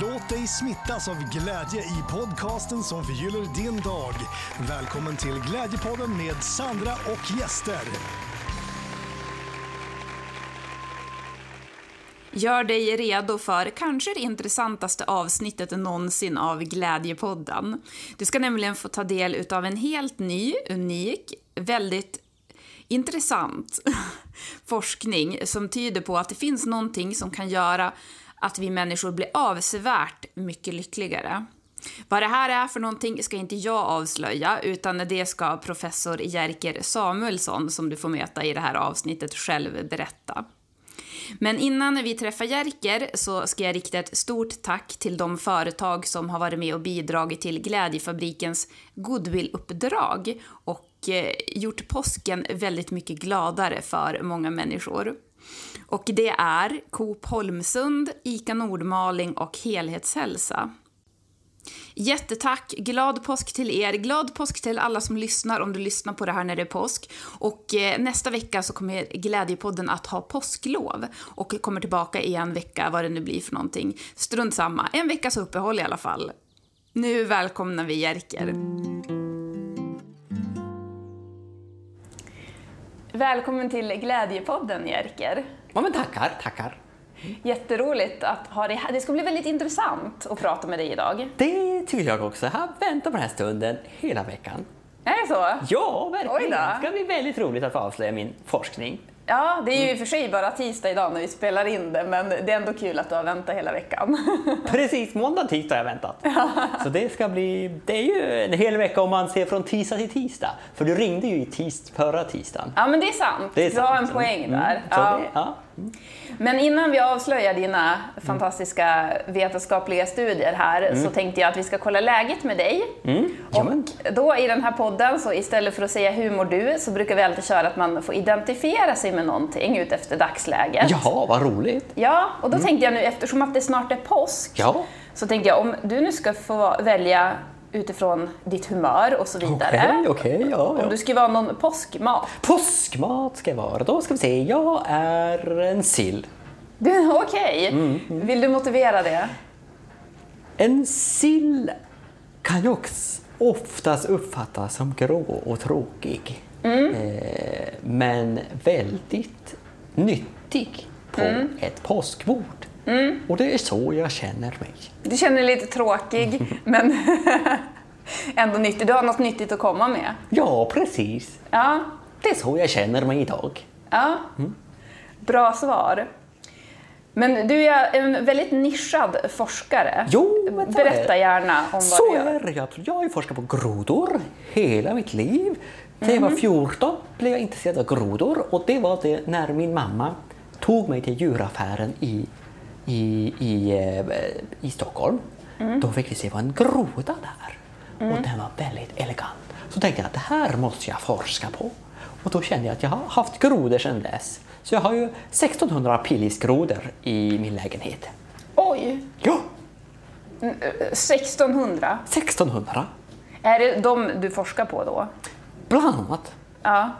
Låt dig smittas av glädje i podcasten som förgyller din dag. Välkommen till Glädjepodden med Sandra och gäster. Gör dig redo för kanske det intressantaste avsnittet någonsin av Glädjepodden. Du ska nämligen få ta del av en helt ny, unik, väldigt intressant forskning som tyder på att det finns någonting som kan göra att vi människor blir avsevärt mycket lyckligare. Vad det här är för någonting ska inte jag avslöja, utan det ska professor Jerker Samuelsson, som du får möta i det här avsnittet, själv berätta. Men innan vi träffar Jerker så ska jag rikta ett stort tack till de företag som har varit med och bidragit till Glädjefabrikens goodwill-uppdrag och eh, gjort påsken väldigt mycket gladare för många människor. Och det är Coop Holmsund, ICA Nordmaling och Helhetshälsa. Jättetack! Glad påsk till er! Glad påsk till alla som lyssnar om du lyssnar på det här när det är påsk. Och eh, nästa vecka så kommer Glädjepodden att ha påsklov och kommer tillbaka i en vecka, vad det nu blir för någonting. Strunt samma, en veckas uppehåll i alla fall. Nu välkomnar vi Jerker. Välkommen till Glädjepodden Jerker. Ja, men tackar, tackar. Jätteroligt att ha dig här. Det ska bli väldigt intressant att prata med dig idag. Det tycker jag också. Jag har väntat på den här stunden hela veckan. Är det så? Ja, verkligen. Det ska bli väldigt roligt att få avslöja min forskning. Ja, det är ju i och för sig bara tisdag idag när vi spelar in det, men det är ändå kul att du har väntat hela veckan. Precis, måndag, tisdag har jag väntat. Så det ska bli... Det är ju en hel vecka om man ser från tisdag till tisdag. För du ringde ju i tis, förra tisdagen. Ja, men det är sant. Det är Du har en sant. poäng Mm, där. så Ja. det- ja. Men innan vi avslöjar dina fantastiska vetenskapliga studier här så tänkte jag att vi ska kolla läget med dig. Mm. Och då i den här podden, så istället för att säga hur mår du, så brukar vi alltid köra att man får identifiera sig med någonting utefter dagsläget. jaha, vad roligt. Ja, och då tänkte jag nu, eftersom att det snart är påsk, Ja, så tänkte jag om du nu ska få välja utifrån ditt humör och så vidare. okej, okej, ja, Om ja. du skulle vara någon påskmat. Påskmat ska jag vara. Då ska vi se. Jag är en sill. Okej, Mm, vill du motivera det? En sill kan ju också oftast uppfattas som grå och tråkig. Eh, men väldigt nyttig på ett påskbord. Och det är så jag känner mig. Du känner dig lite tråkig, men ändå nyttig. Du har något nyttigt att komma med. Ja, precis. Ja, Det är så jag känner mig idag. ja. Bra svar. Men du är en väldigt nischad forskare. Jo, men så är Berätta det. gärna om vad Så du gör. är det. Jag, jag har forskat på grodor hela mitt liv. När jag var 14 blev jag intresserad av grodor och det var det när min mamma tog mig till djuraffären i, i, i, eh, i Stockholm. Då fick vi se vad en groda där. Och den var väldigt elegant. Så tänkte jag att det här måste jag forska på. Och då kände jag att jag har haft grodor sedan dess. Så jag har ju 1600 pillisgrodor i min lägenhet. Oj, Ja, 1600. 1600! Är det de du forskar på då? Bland annat. Ja.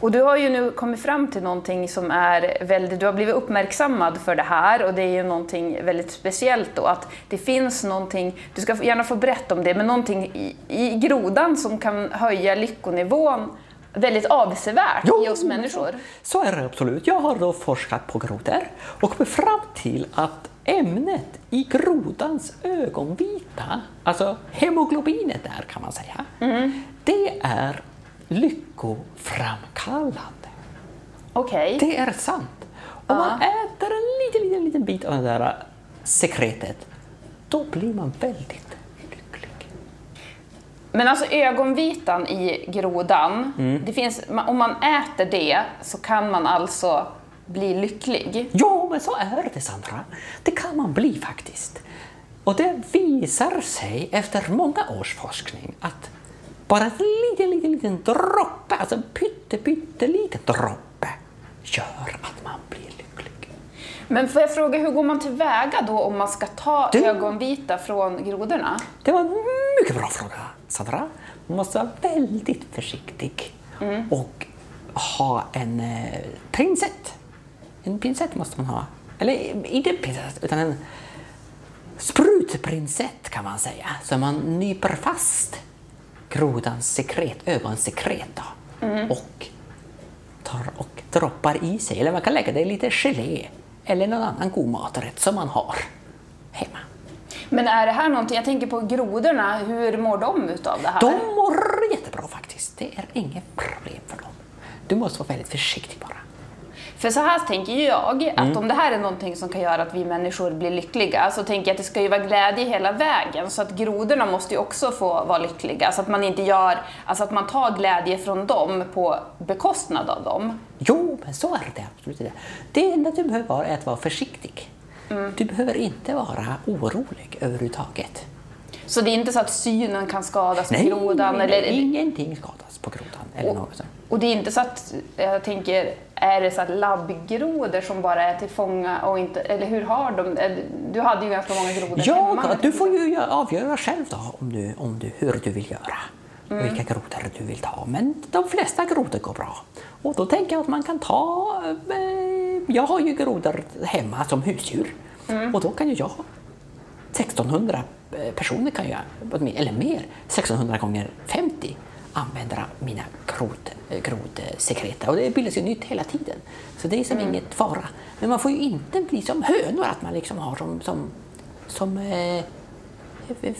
Och du har ju nu kommit fram till någonting som är väldigt, du har blivit uppmärksammad för det här och det är ju någonting väldigt speciellt då att det finns någonting, du ska gärna få berätta om det, men någonting i, i grodan som kan höja lyckonivån väldigt avsevärt Jo, i oss människor. Så är det absolut. Jag har då forskat på grodor och kommit fram till att ämnet i grodans ögonvita, alltså hemoglobinet där kan man säga, det är lyckoframkallande. Okej. Det är sant. Om man äter en liten, liten, liten bit av det där sekretet, då blir man väldigt lycklig. Men alltså ögonvitan i grodan, det finns, om man äter det så kan man alltså bli lycklig. Ja, men så är det Sandra. Det kan man bli faktiskt. Och det visar sig efter många års forskning att bara en liten, liten, liten droppe, alltså en pytte, pytteliten droppe, gör att man blir lycklig. Men får jag fråga, hur går man tillväga då om man ska ta Du- ögonvita från grodorna? Det var en mycket bra fråga, Sandra. Man måste vara väldigt försiktig och ha en eh, pincett. En pincett måste man ha. Eller inte en pincett, utan en sprutprinsett kan man säga. Så man nyper fast grodans sekret, ögonsekret då, och, tar och droppar i sig. Eller man kan lägga det i lite gelé eller någon annan god maträtt som man har hemma. Men är det här någonting, jag tänker på grodorna, hur mår de utav det här? De mår jättebra faktiskt. Det är inget problem för dem. Du måste vara väldigt försiktig bara. För så här tänker jag, att Mm. om det här är någonting som kan göra att vi människor blir lyckliga, så tänker jag att det ska ju vara glädje hela vägen. Så att grodorna måste ju också få vara lyckliga. Så att man inte gör, alltså att man tar glädje från dem på bekostnad av dem. Jo, men så är det absolut. Det, det enda du behöver vara är att vara försiktig. Du behöver inte vara orolig överhuvudtaget. Så det är inte så att synen kan skadas Nej, på grodan? nej, eller, ingenting skadas på grodan. Eller något sånt. Och det är inte så att, jag tänker, är det så att labbgrodor som bara är till fånga och inte, eller hur har de Du hade ju ganska många grodor hemma. Ja, du får ju gö- avgöra själv då om du, om du, hur du vill göra. Och vilka grodor du vill ta. Men de flesta grodor går bra. Och då tänker jag att man kan ta... Eh, jag har ju grodor hemma som husdjur. Och då kan ju jag 1600 personer kan jag, eller mer, 1600 gånger 50 använda mina grod, grodsekreta. Och det bildas ju nytt hela tiden. Så det är som inget fara. Men man får ju inte bli som hönor, att man liksom har som, som, som eh,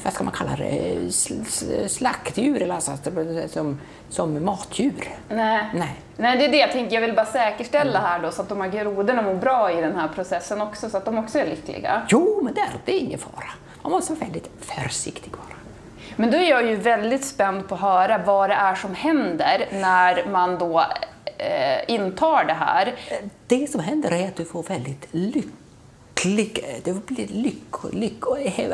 vad ska man kalla det, Sl- sl- slaktdjur eller alltså, som, som matdjur. Nej. Nej. Nej, det är det jag tänker. Jag vill bara säkerställa här då så att de här grodorna mår bra i den här processen också, så att de också är lyckliga. Jo, men det är, det är ingen fara. Man måste vara väldigt försiktig bara. Men då är jag ju väldigt spänd på att höra vad det är som händer när man då eh, intar det här. Det som händer är att du får väldigt lycklig, det blir lyck, lyck,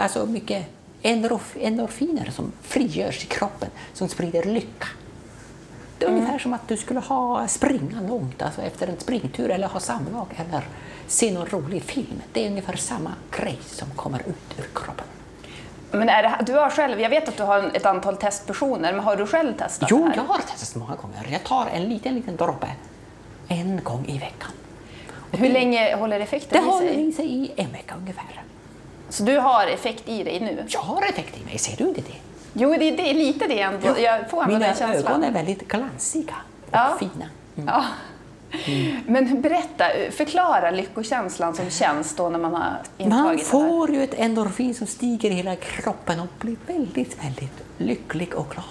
alltså mycket endorf, endorfiner som frigörs i kroppen som sprider lycka. Det är ungefär som att du skulle ha springa långt alltså efter en springtur eller ha samlag eller se någon rolig film. Det är ungefär samma grej som kommer ut ur kroppen. Men är det, du har själv, jag vet att du har ett antal testpersoner, men har du själv testat Jo, det jag har testat många gånger. Jag tar en liten, liten droppe en gång i veckan. Hur länge håller Det effekten i håller sig? i sig i en vecka ungefär. Så du har effekt i dig nu? Jag har effekt i mig, ser du inte det? Jo, det, det är lite det ändå. Jag får Mina den känslan. ögon är väldigt glansiga och Ja. fina. Ja. Men berätta, förklara lyckokänslan som känns då när man har Man intagit det här. får ju ett endorfin som stiger i hela kroppen och blir väldigt, väldigt lycklig och glad.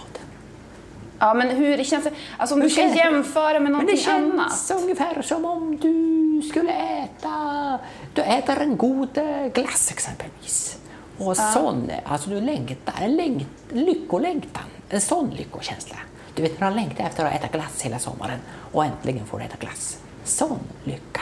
Ja, men hur det känns Alltså om du Hur ska känns det? jämföra med Men någonting det känns annat. ungefär som om du skulle äta, du äter en god eh, glass exempelvis. Och sån, alltså du längtar, en längt, lyckolängtan, en sån lyckokänsla. Du vet, man längtar efter att äta glass hela sommaren och äntligen får äta glass. Sån lycka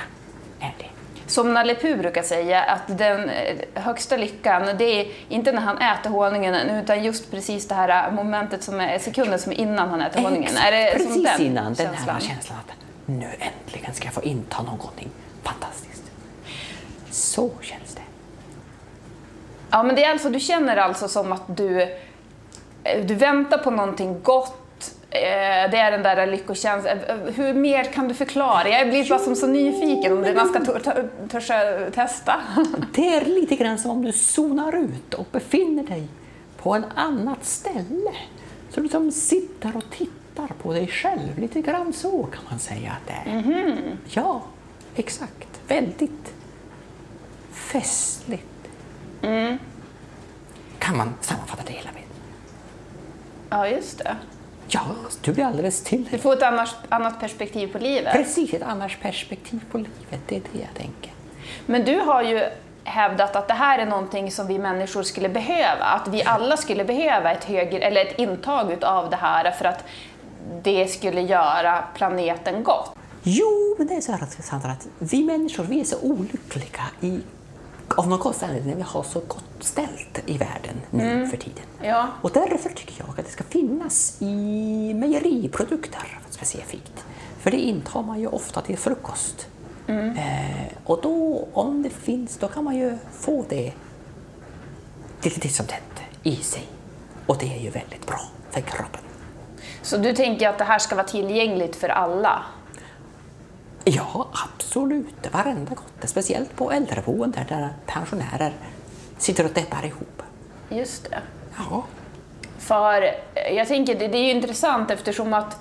är det. Som Nalle Puh brukar säga, att den eh, högsta lyckan, det är inte när han äter honungen, utan just precis det här momentet, som är sekunden som är innan han äter honungen. Exakt, Är det precis den innan den här känslan? känslan att nu äntligen ska jag få inta någonting fantastiskt. Så känns det. Ja, men det är alltså, du känner alltså som att du, eh, du väntar på någonting gott, eh, det är den där lyckokänslan. Eh, Hur mer kan du förklara? Jag blir bara som så nyfiken om det man ska törs eh, testa. Det är lite grann som om du zonar ut och befinner dig på en annat ställe. Så du som sitter och tittar på dig själv. Lite grann så kan man säga att det är. Ja, exakt. Väldigt festligt. Kan man sammanfatta det hela med. Ja, just det. Ja, du blir alldeles till. Du får ett annars, annat perspektiv på livet. Precis, ett annars perspektiv på livet. Det är det jag tänker. Men du har ju hävdat att det här är någonting som vi människor skulle behöva. Att vi alla skulle behöva ett, högre, eller ett intag av det här för att det skulle göra planeten gott. Jo, men det är så här att vi människor vi är så olyckliga i, av någon konstig anledning när vi har så gott ställt i världen nu för tiden. Ja. Och därför tycker jag att det ska finnas i mejeriprodukter specifikt. För det intar man ju ofta till frukost. Eh, och då, om det finns, då kan man ju få det lite titt som tätt i sig. Och det är ju väldigt bra för kroppen. Så du tänker att det här ska vara tillgängligt för alla? Ja, absolut. Varenda gott. Speciellt på äldreboenden där pensionärer sitter och deppar ihop. Just det. Ja. För eh, jag tänker, det det är ju intressant eftersom att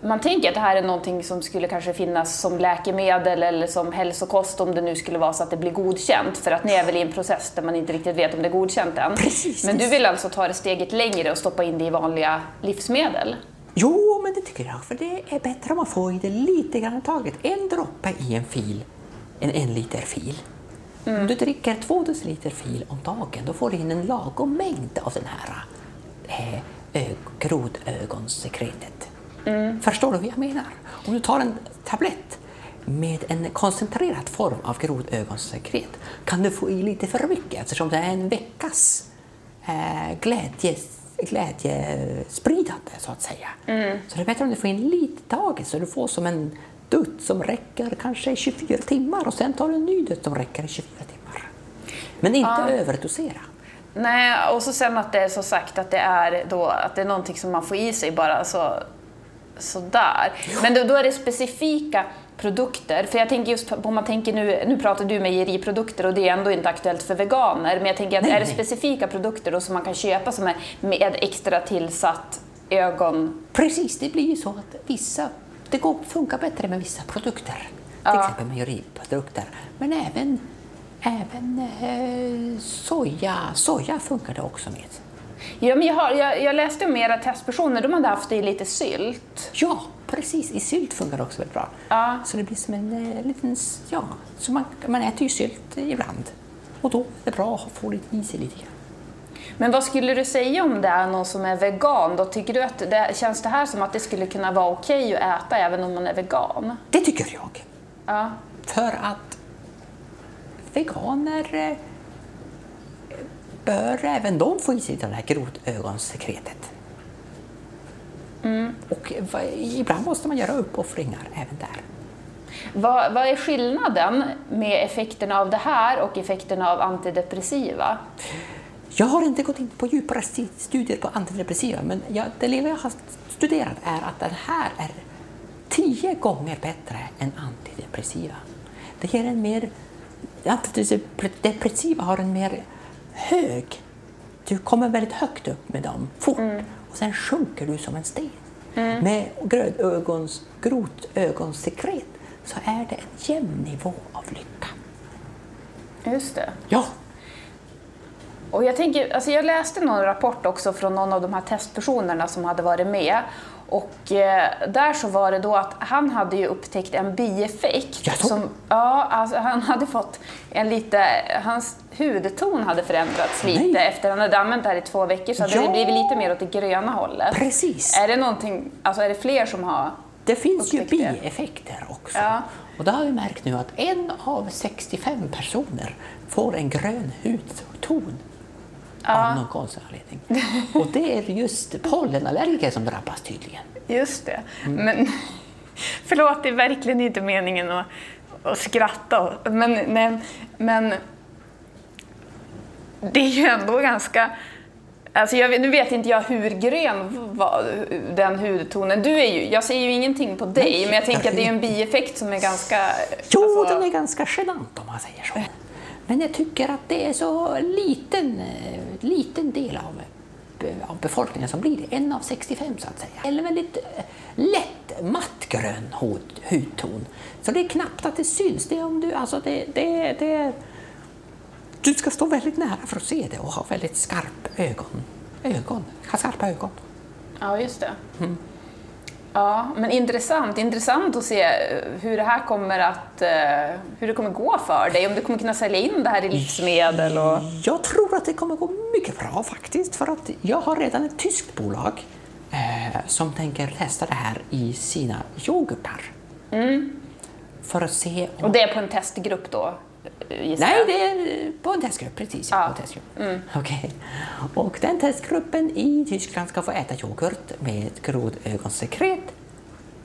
man tänker att det här är någonting som skulle kanske finnas som läkemedel eller som hälsokost om det nu skulle vara så att det blir godkänt. För att ni är väl i en process där man inte riktigt vet om det är godkänt än. Precis. Men du vill alltså ta det steget längre och stoppa in det i vanliga livsmedel? Jo, men det tycker jag, för det är bättre om man får i det lite grann i taget. En droppe i en fil, en en liter fil. Om du dricker två deciliter fil om dagen, då får du in en lagom mängd av den här eh, ö- grodögonsekretet. Förstår du vad jag menar? Om du tar en tablett med en koncentrerad form av grodögonsekret kan du få i lite för mycket eftersom det är en veckas eh, glädje, glädjespridande så att säga. Så det är bättre om du får in lite taget så du får som en dutt som räcker kanske i 24 timmar och sen tar du en ny dutt som räcker i 24 timmar. Men inte överdosera. Nej, och så sen att det är så sagt att det är, då, att det är någonting som man får i sig bara så, sådär. Men då, då är det specifika produkter, för jag tänker just på, man tänker nu, nu pratar du mejeriprodukter och det är ändå inte aktuellt för veganer, men jag tänker att Nej, är det nej. specifika produkter då som man kan köpa som är med extra tillsatt ögon... Precis, det blir ju så att vissa, det går, funkar bättre med vissa produkter. Till Ja. exempel mejeriprodukter. Men även, även eh, soja, soja funkar det också med. Ja, men jag, har, jag, jag läste om era testpersoner, de hade haft det i lite sylt. Ja, precis. I sylt funkar det också väldigt bra. Ja. Så det blir som en eh, liten, ja, så man, man äter ju sylt ibland. Och då är det bra att få lite i sig lite grann. Men vad skulle du säga om det är någon som är vegan? Då tycker du att det, känns det här som att det skulle kunna vara okej att äta även om man är vegan? Det tycker jag. Ja. För att veganer eh, bör även de få i sig det här grodögonsekretet. Och va- ibland måste man göra uppoffringar även där. Vad, vad är skillnaden med effekterna av det här och effekterna av antidepressiva? Jag har inte gått in på djupare studier på antidepressiva, men jag, det lilla jag har studerat är att den här är tio gånger bättre än antidepressiva. Det ger en mer... Antidepressiva har en mer hög... Du kommer väldigt högt upp med dem, fort, och sen sjunker du som en sten. Med grödögons, grodögonsekret så är det en jämn nivå av lycka. Just det. Ja, Och jag, tänker, alltså jag läste någon rapport också från någon av de här testpersonerna som hade varit med. Och eh, där så var det då att han hade ju upptäckt en bieffekt. Jaså? Som, ja, alltså han hade fått en lite, hans hudton hade förändrats lite Nej. efter han hade använt det här i två veckor så hade Ja. det blivit lite mer åt det gröna hållet. Precis. Är det någonting, alltså är det fler som har Det finns ju bieffekter också. Ja. Och det har vi märkt nu att en av 65 personer får en grön hudton av någon konstig anledning. Och det är just pollenallergiker som drabbas tydligen. Just det. Mm. Men, förlåt, det är verkligen inte meningen att, att skratta. Men, men, men det är ju ändå ganska... Alltså jag, nu vet inte jag hur grön var den hudtonen. Du är ju, jag säger ju ingenting på dig, Nej, men jag tänker att det är en bieffekt som är ganska... Jo, alltså- den är ganska genant om man säger så. Men jag tycker att det är så liten, eh, liten del av, eh, av befolkningen som blir det. En av 65 så att säga. Eller väldigt eh, lätt mattgrön hud, hudton. Så det är knappt att det syns. Det om du, alltså det, det, det, du ska stå väldigt nära för att se det och ha väldigt skarp ögon. ögon skarpa ögon. Ja, just det. Mm. Ja, men intressant. Intressant att se eh, hur det här kommer att... eh, Hur det kommer gå för dig. Om du kommer kunna sälja in det här i livsmedel och... Jag tror att det kommer gå mycket bra faktiskt för att jag har redan ett tyskt bolag eh, som tänker testa det här i sina yoghurtar. För att se om... Och det är på en testgrupp då, gissar Nej, det är på en testgrupp, precis. Ja. På en testgrupp. Okej. Och den testgruppen i Tyskland ska få äta yoghurt med grodögonsekret.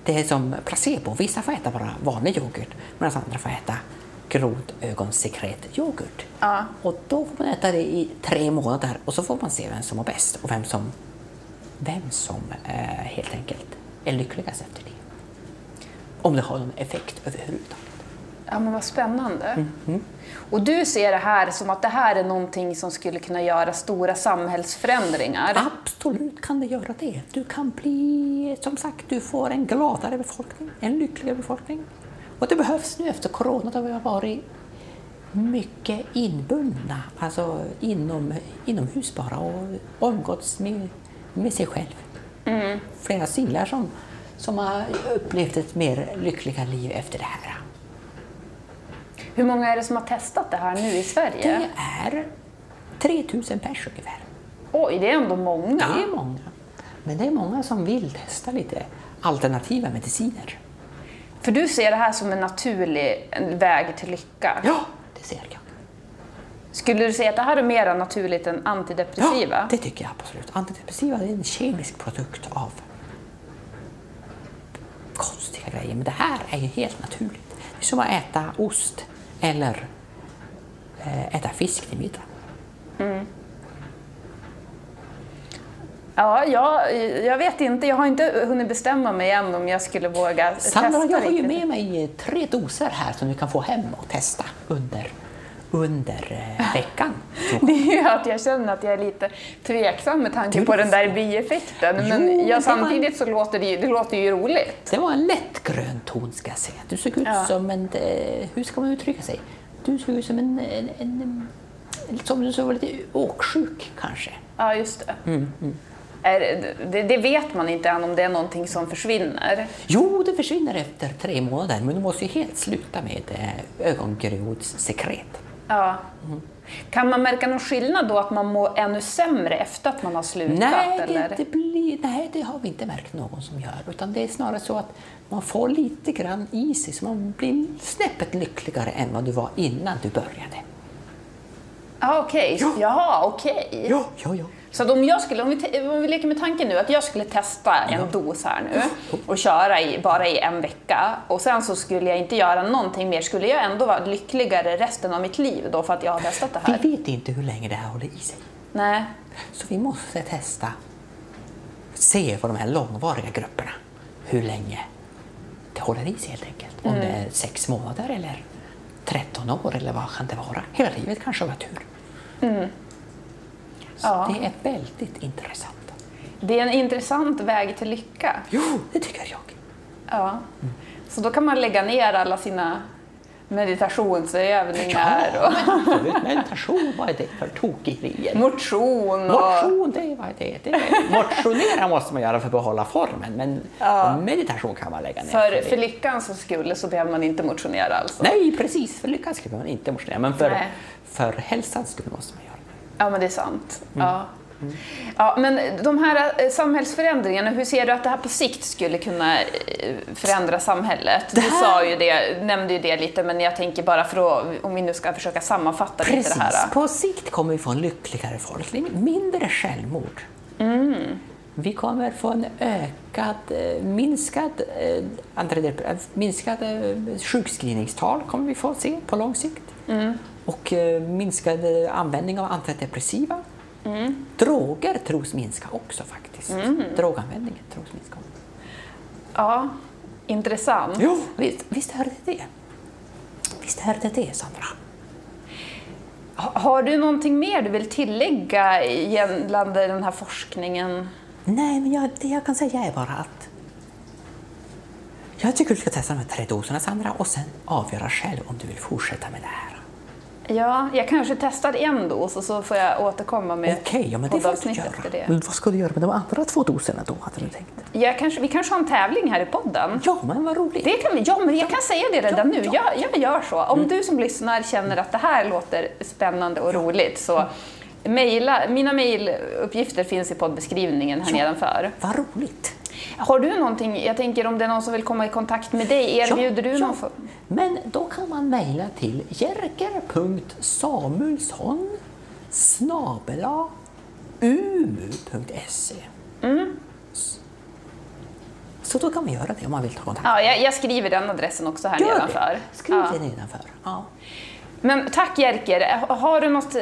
Det är som placebo. Vissa får äta bara vanlig yoghurt medan andra får äta grodögonsekret yoghurt. Ja. Och då får man äta det i tre månader och så får man se vem som mår bäst och vem som, vem som eh, helt enkelt är lyckligast efter det. Om det har någon effekt överhuvudtaget. Ja, men vad spännande. Mhm. Och du ser det här som att det här är någonting som skulle kunna göra stora samhällsförändringar? Absolut kan det göra det. Du kan bli, som sagt, du får en gladare befolkning, en lyckligare befolkning. Och det behövs nu efter corona då vi har varit mycket inbundna, alltså inom, inomhus bara och umgåtts med, med sig själv. Flera singlar som, som har upplevt ett mer lyckliga liv efter det här. Hur många är det som har testat det här nu i Sverige? Det är 3000 pers ungefär. Oj, det är ändå många. Det är många. Men det är många som vill testa lite alternativa mediciner. För du ser det här som en naturlig väg till lycka. Ja, det ser jag. Skulle du säga att det här är mer naturligt än antidepressiva? Ja, det tycker jag absolut. Antidepressiva är en kemisk produkt av konstiga grejer, men det här är ju helt naturligt. Det är som att äta ost eller eh, äta fisk till middag. Ja, jag, jag vet inte. Jag har inte hunnit bestämma mig än om jag skulle våga Sandra, testa jag har ju med mig tre doser här som du kan få hem och testa under, under eh, veckan. Det är ju att jag känner att jag är lite tveksam med tanke på den där bieffekten. Jo, Men var- samtidigt så låter det, det låter ju roligt. Det var en lätt grön ton ska jag säga. Du såg ut Ja. som en, eh, hur ska man uttrycka sig? Du såg ut som en, en, en, som du såg var lite åksjuk kanske. Ja, just det. Mm, Är, det. Det vet man inte än om det är någonting som försvinner. Jo, det försvinner efter tre månader, men du måste ju helt sluta med eh, ögongrodsekret. Ja. Kan man märka någon skillnad då att man mår ännu sämre efter att man har slutat? Nej, eller? det, det blir, nej, det har vi inte märkt någon som gör. Utan det är snarare så att man får lite grann i sig, så man blir snäppet lyckligare än vad du var innan du började. Ja, okej. Jaha, okej. Ja, ja, ja. Så att om, jag skulle, om, vi, om vi leker med tanken nu att jag skulle testa en dos här nu och köra i, bara i en vecka och sen så skulle jag inte göra någonting mer, skulle jag ändå vara lyckligare resten av mitt liv då för att jag har testat det här? Vi vet inte hur länge det här håller i sig. Nej. Så vi måste testa, se på de här långvariga grupperna, hur länge det håller i sig helt enkelt. Om det är sex månader eller 13 år eller vad kan det vara? Hela livet kanske har tur. Så Ja. det är väldigt intressant. Det är en intressant väg till lycka. Jo, det tycker jag. Ja. Så då kan man lägga ner alla sina meditationsövningar och absolut. Meditation, vad är det för tokerier? motion. Och... Motion, det vad det är. Det är. Motionera måste man göra för att behålla formen, men meditation kan man lägga ner. För, det. för lyckans skull så behöver man inte motionera alltså? Nej, precis. För lyckans skull behöver man inte motionera, men för, Nej. för hälsans skull måste man göra det. Ja, men det är sant. Mm. Ja. Ja, men de här eh, samhällsförändringarna, hur ser du att det här på sikt skulle kunna eh, förändra samhället? Du här- sa ju det, nämnde ju det lite, men jag tänker bara för att, om vi nu ska försöka sammanfatta lite Precis. det här. På sikt kommer vi få en lyckligare folk, mindre självmord. Mm. Vi kommer få en ökad, eh, minskad, minskad sjukskrivningstal kommer vi få se på lång sikt. Mm. Och eh, minskad eh, användning av antidepressiva. Mm. Droger tros minska också faktiskt. Droganvändningen tros minska. Ja, intressant. Jo, visst, visst är det det. Visst är det Sandra. Ha- Har du någonting mer du vill tillägga gällande den här forskningen? Nej, men jag, det jag kan säga är bara att jag tycker du ska testa de här tre doserna, Sandra, och sen avgöra själv om du vill fortsätta med det här. Ja, jag kanske testar en dos och så får jag återkomma med Okej, ja, men det får du göra. efter det. Men vad ska du göra med de andra två doserna då, hade du tänkt? Jag kanske, vi kanske har en tävling här i podden? Ja, men vad roligt. Det kan vi, ja, men jag kan säga det redan Ja, nu. ja. Jag, jag gör så. Om du som lyssnar känner att det här låter spännande och roligt så mejla. Mina mejluppgifter finns i poddbeskrivningen här nedanför. Vad roligt. Har du någonting, jag tänker om det är någon som vill komma i kontakt med dig, erbjuder du ja. någon för... Men då kan man mejla till jerker.samuelsson snabela umu.se Så då kan man göra det om man vill ta kontakt. Ja, jag, jag skriver den adressen också här Gör det. nedanför. Skriv Ja. det nedanför. Ja. Men tack Jerker. Har du något eh,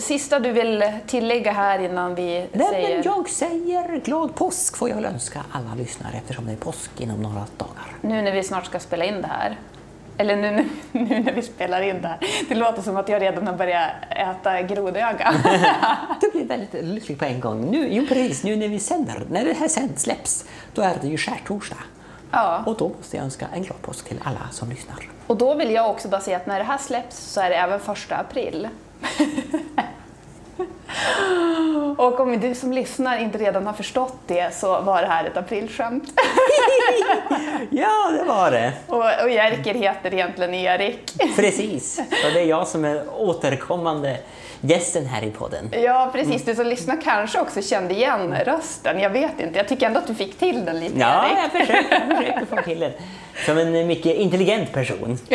sista du vill tillägga här innan vi Nej, säger... men jag säger glad påsk får jag väl önska alla lyssnare eftersom det är påsk inom några dagar. Nu när vi snart ska spela in det här. Eller nu, nu, nu när vi spelar in det här. Det låter som att jag redan har börjat äta grodöga. Du blir väldigt lycklig på en gång. Nu, jo, precis, nu när vi sänder, när det här sänd släpps, då är det ju skärtorsdag. Ja. Och då måste jag önska en glad påsk till alla som lyssnar. Och då vill jag också bara säga att när det här släpps så är det även första april. Och om du som lyssnar inte redan har förstått det så var det här ett aprilskämt. Ja, det var det. Och, och Jerker heter egentligen Erik. Precis. Och det är jag som är återkommande gästen här i podden. Ja, precis. Du som lyssnar kanske också kände igen rösten. Jag vet inte. Jag tycker ändå att du fick till den lite, Ja, Erik. jag försöker, jag försöker få till det. Som en mycket intelligent person.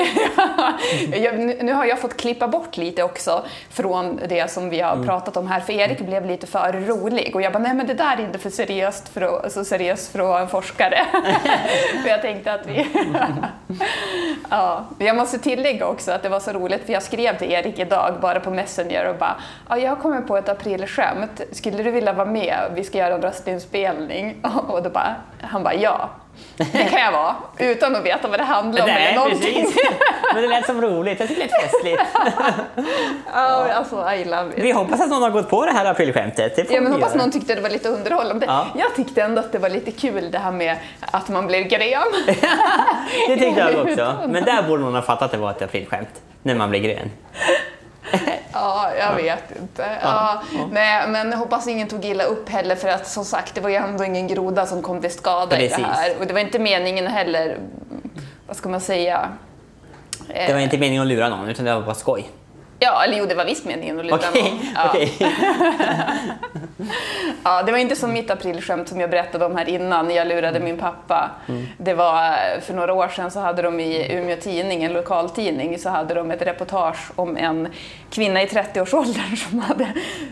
jag, nu, har jag fått klippa bort lite också från det som vi har pratat om här, för Erik blev lite för rolig och jag bara, nej men det där är inte för seriöst för så seriöst för att vara en forskare. för jag tänkte att vi... ja, jag måste tillägga också att det var så roligt, för jag skrev till Erik idag bara på Messenger och bara, ja, jag kommit på ett aprilskämt, skulle du vilja vara med? Vi ska göra en röstinspelning. Och då bara, han bara, ja. Det kan jag vara, utan att veta vad det handlar om eller Nej, någonting. precis. Men det lät som roligt. Jag tycker det lät festligt. Ja, alltså I love it. Vi hoppas att någon har gått på det här aprilskämtet. Det Ja, men hoppas göra. någon tyckte det var lite underhållande. Ja. Jag tyckte ändå att det var lite kul det här med att man blev grön. Det tyckte jag också. Men där borde någon ha fattat att det var ett aprilskämt. När man blir grön. Ja, jag vet inte. Ja, Nej, men jag hoppas ingen tog illa upp heller för att som sagt, det var ju ändå ingen groda som kom till skada i Precis. det här. Och det var inte meningen heller, vad ska man säga? Det var inte meningen att lura någon, utan det var bara skoj. Ja, eller jo, det var visst meningen att lura Okej, någon. Ja. det var inte som mitt aprilskämt som jag berättade om här innan, när jag lurade min pappa. Det var eh, för några år sedan så hade de i Umeå Tidning, en lokaltidning, så hade de ett reportage om en kvinna i 30-årsåldern som hade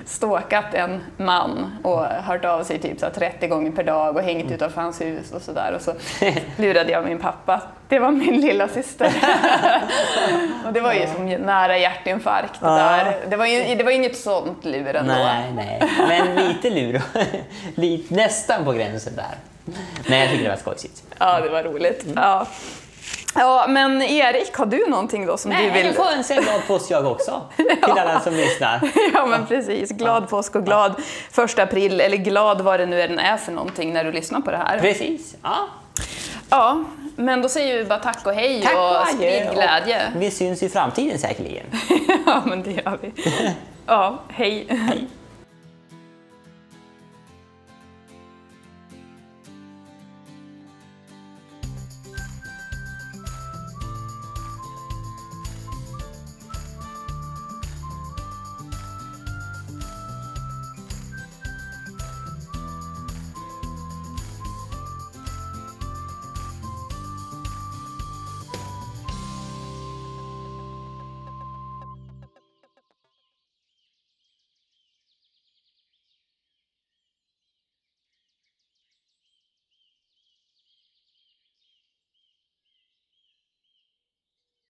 stalkat en man och hört av sig typ så här 30 gånger per dag och hängt utanför hans hus och sådär. Och så lurade jag min pappa. Det var min lilla syster. och det var ju som nära hjärtinfarkt Ja. där. Det var ju det var inget sånt lur ändå. Nej, nej. Men lite lur. lite, nästan på gränsen där. Men jag tycker det var skojsigt. Ja, det var roligt. Ja. ja, men Erik, har du någonting då som Nej, du vill... jag får önska en glad påsk jag också. Till alla som lyssnar. Ja, men precis. Glad påsk och glad första april, eller glad vad det nu än är för någonting när du lyssnar på det här. Precis. Ja. Ja, men då säger vi bara tack och hej Tack och och sprid glädje. Vi syns i framtiden säkerligen. Ja, men det gör vi. Ja, hej. Hej.